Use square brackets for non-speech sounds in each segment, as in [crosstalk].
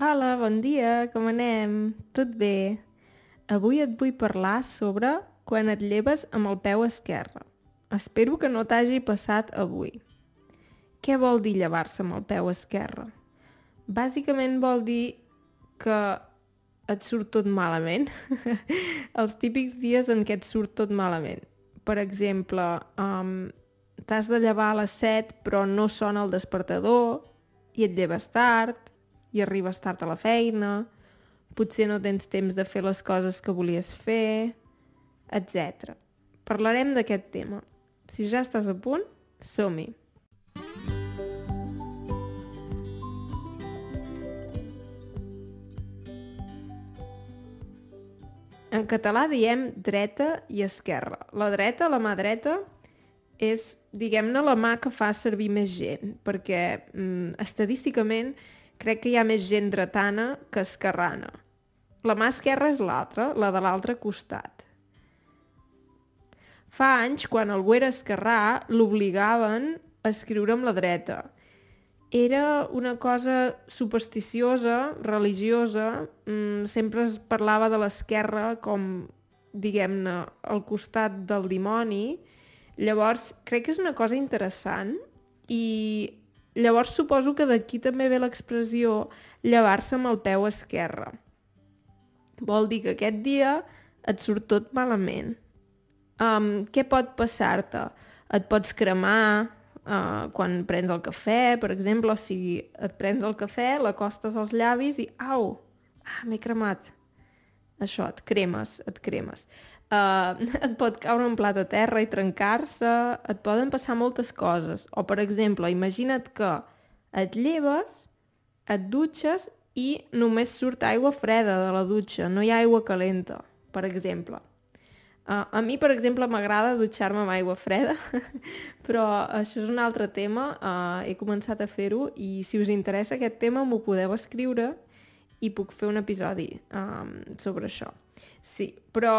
Hola, bon dia, com anem? Tot bé? Avui et vull parlar sobre quan et lleves amb el peu esquerre. Espero que no t'hagi passat avui. Què vol dir llevar-se amb el peu esquerre? Bàsicament vol dir que et surt tot malament. [laughs] Els típics dies en què et surt tot malament. Per exemple, um, t'has de llevar a les 7 però no sona el despertador i et lleves tard i arribes tard a la feina, potser no tens temps de fer les coses que volies fer, etc. Parlarem d'aquest tema. Si ja estàs a punt, som-hi! En català diem dreta i esquerra. La dreta, la mà dreta, és, diguem-ne, la mà que fa servir més gent, perquè mm, estadísticament crec que hi ha més gent dretana que esquerrana. La mà esquerra és l'altra, la de l'altre costat. Fa anys, quan algú era esquerrà, l'obligaven a escriure amb la dreta. Era una cosa supersticiosa, religiosa, mm, sempre es parlava de l'esquerra com, diguem-ne, al costat del dimoni. Llavors, crec que és una cosa interessant i llavors suposo que d'aquí també ve l'expressió llevar-se amb el peu esquerre. Vol dir que aquest dia et surt tot malament. Um, què pot passar-te? Et pots cremar, uh, quan prens el cafè, per exemple, o sigui, et prens el cafè, l'acostes als llavis i au, ah, m'he cremat. Això, et cremes, et cremes. Uh, [laughs] et pot caure un plat a terra i trencar-se, et poden passar moltes coses. O, per exemple, imagina't que et lleves, et dutxes i només surt aigua freda de la dutxa, no hi ha aigua calenta, per exemple. Uh, a mi, per exemple, m'agrada dutxar-me amb aigua freda, [laughs] però això és un altre tema, uh, he començat a fer-ho i si us interessa aquest tema m'ho podeu escriure i puc fer un episodi um, sobre això. Sí, però,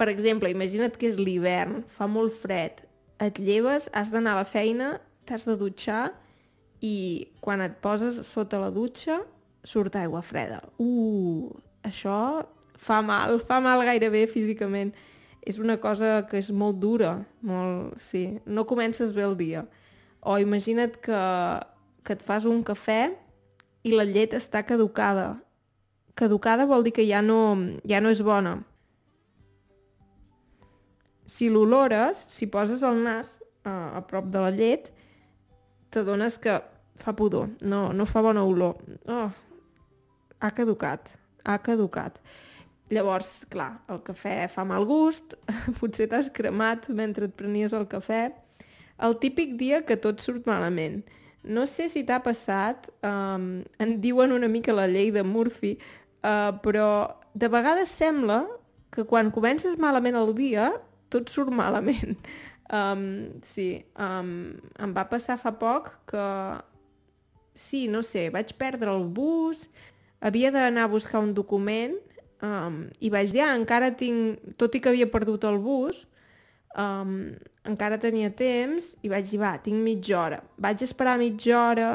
per exemple, imagina't que és l'hivern, fa molt fred, et lleves, has d'anar a la feina, t'has de dutxar i quan et poses sota la dutxa surt aigua freda. Uh, això fa mal, fa mal gairebé físicament. És una cosa que és molt dura, molt, sí, no comences bé el dia. O imagina't que, que et fas un cafè i la llet està caducada. Caducada vol dir que ja no, ja no és bona. Si l'olores, si poses el nas a, a prop de la llet, t'adones que fa pudor, no, no fa bona olor. Oh, ha caducat, ha caducat. Llavors, clar, el cafè fa mal gust, [laughs] potser t'has cremat mentre et prenies el cafè. El típic dia que tot surt malament. No sé si t'ha passat, um, en diuen una mica la llei de Murphy, uh, però de vegades sembla que quan comences malament el dia, tot surt malament. [laughs] Um, sí, um, em va passar fa poc que... Sí, no sé, vaig perdre el bus, havia d'anar a buscar un document Um, I vaig dir, ah, encara tinc... Tot i que havia perdut el bus, um, encara tenia temps i vaig dir, va, tinc mitja hora. Vaig esperar mitja hora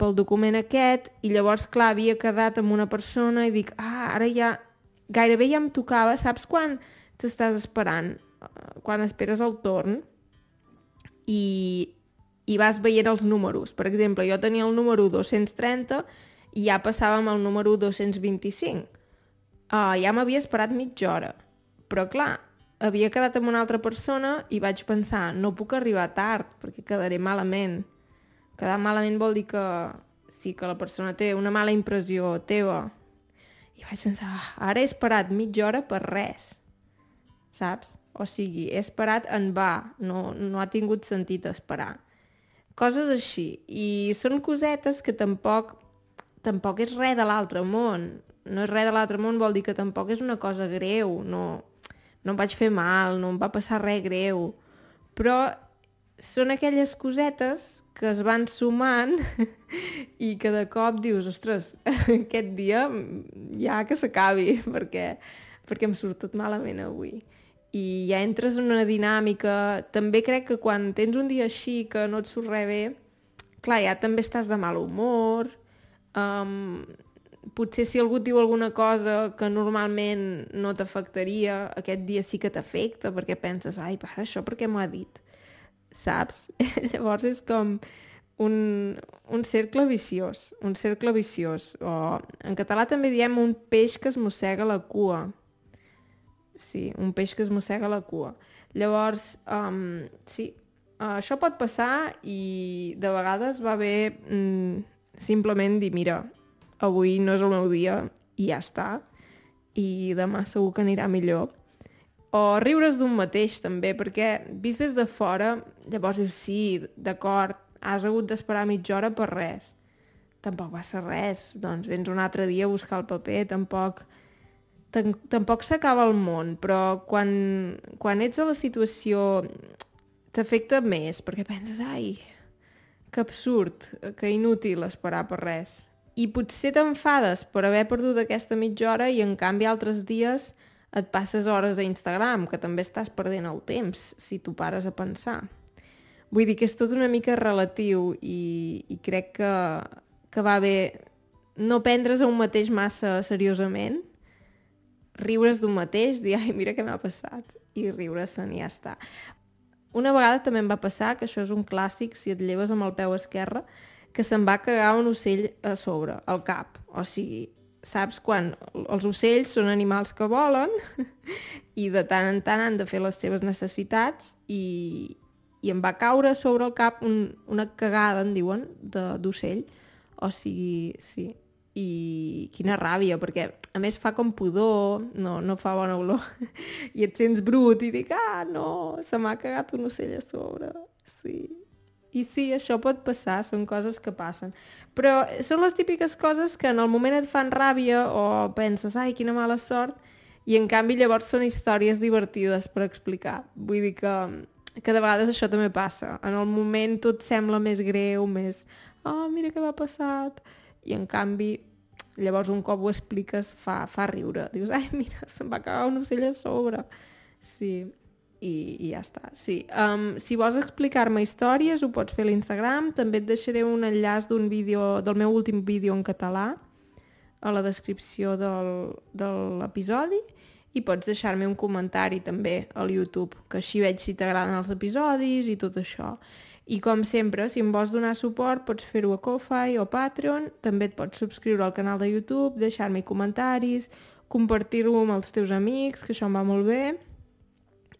pel document aquest i llavors, clar, havia quedat amb una persona i dic, ah, ara ja... Gairebé ja em tocava, saps quan t'estàs esperant? Quan esperes el torn i, i vas veient els números. Per exemple, jo tenia el número 230 i ja passàvem al número 225 uh, ja m'havia esperat mitja hora. Però clar, havia quedat amb una altra persona i vaig pensar, no puc arribar tard perquè quedaré malament. Quedar malament vol dir que sí que la persona té una mala impressió teva. I vaig pensar, ah, ara he esperat mitja hora per res, saps? O sigui, he esperat en va, no, no ha tingut sentit esperar. Coses així. I són cosetes que tampoc, tampoc és res de l'altre món no és res de l'altre món, vol dir que tampoc és una cosa greu, no, no em vaig fer mal, no em va passar res greu, però són aquelles cosetes que es van sumant [laughs] i que de cop dius, ostres, [laughs] aquest dia ja que s'acabi, [laughs] perquè, perquè em surt tot malament avui. I ja entres en una dinàmica... També crec que quan tens un dia així que no et surt res bé, clar, ja també estàs de mal humor, Um, potser si algú et diu alguna cosa que normalment no t'afectaria, aquest dia sí que t'afecta, perquè penses, ai, pare, això per què m'ho ha dit? Saps? [laughs] Llavors és com un, un cercle viciós, un cercle viciós. O en català també diem un peix que es mossega la cua. Sí, un peix que es mossega la cua. Llavors, um, sí, uh, això pot passar i de vegades va bé mm, simplement dir, mira, avui no és el meu dia i ja està, i demà segur que anirà millor. O riure's d'un mateix, també, perquè vist des de fora, llavors dius, sí, d'acord, has hagut d'esperar mitja hora per res. Tampoc va ser res, doncs vens un altre dia a buscar el paper, tampoc tampoc s'acaba el món, però quan, quan ets a la situació t'afecta més, perquè penses, ai, que absurd, que inútil esperar per res. I potser t'enfades per haver perdut aquesta mitja hora i en canvi altres dies et passes hores a Instagram, que també estàs perdent el temps, si tu pares a pensar. Vull dir que és tot una mica relatiu i, i crec que, que va bé no prendre's a un mateix massa seriosament, riure's d'un mateix, dir, ai, mira què m'ha passat, i riure-se'n i ja està. Una vegada també em va passar, que això és un clàssic, si et lleves amb el peu esquerre, que se'n va cagar un ocell a sobre, al cap. O sigui, saps quan els ocells són animals que volen [laughs] i de tant en tant han de fer les seves necessitats i, i em va caure sobre el cap un, una cagada, en diuen, d'ocell. O sigui, sí. I quina ràbia, perquè a més fa com pudor, no, no fa bona olor. [laughs] I et sents brut i dic, ah, no, se m'ha cagat un ocell a sobre. Sí, i sí, això pot passar, són coses que passen. Però són les típiques coses que en el moment et fan ràbia o penses, ai, quina mala sort, i en canvi llavors són històries divertides per explicar. Vull dir que, que de vegades això també passa. En el moment tot sembla més greu, més, oh, mira què m'ha passat, i en canvi llavors un cop ho expliques fa, fa riure. Dius, ai, mira, se'm va cagar un ocell a sobre. Sí, i, i ja està. Sí. Um, si vols explicar-me històries, ho pots fer a l'Instagram. També et deixaré un enllaç d'un vídeo, del meu últim vídeo en català a la descripció del, de l'episodi i pots deixar-me un comentari també al YouTube, que així veig si t'agraden els episodis i tot això. I com sempre, si em vols donar suport, pots fer-ho a Ko-Fi o Patreon, també et pots subscriure al canal de YouTube, deixar-me comentaris, compartir-ho amb els teus amics, que això em va molt bé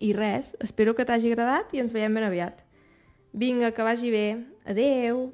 i res, espero que t'hagi agradat i ens veiem ben aviat. Vinga, que vagi bé. Adeu!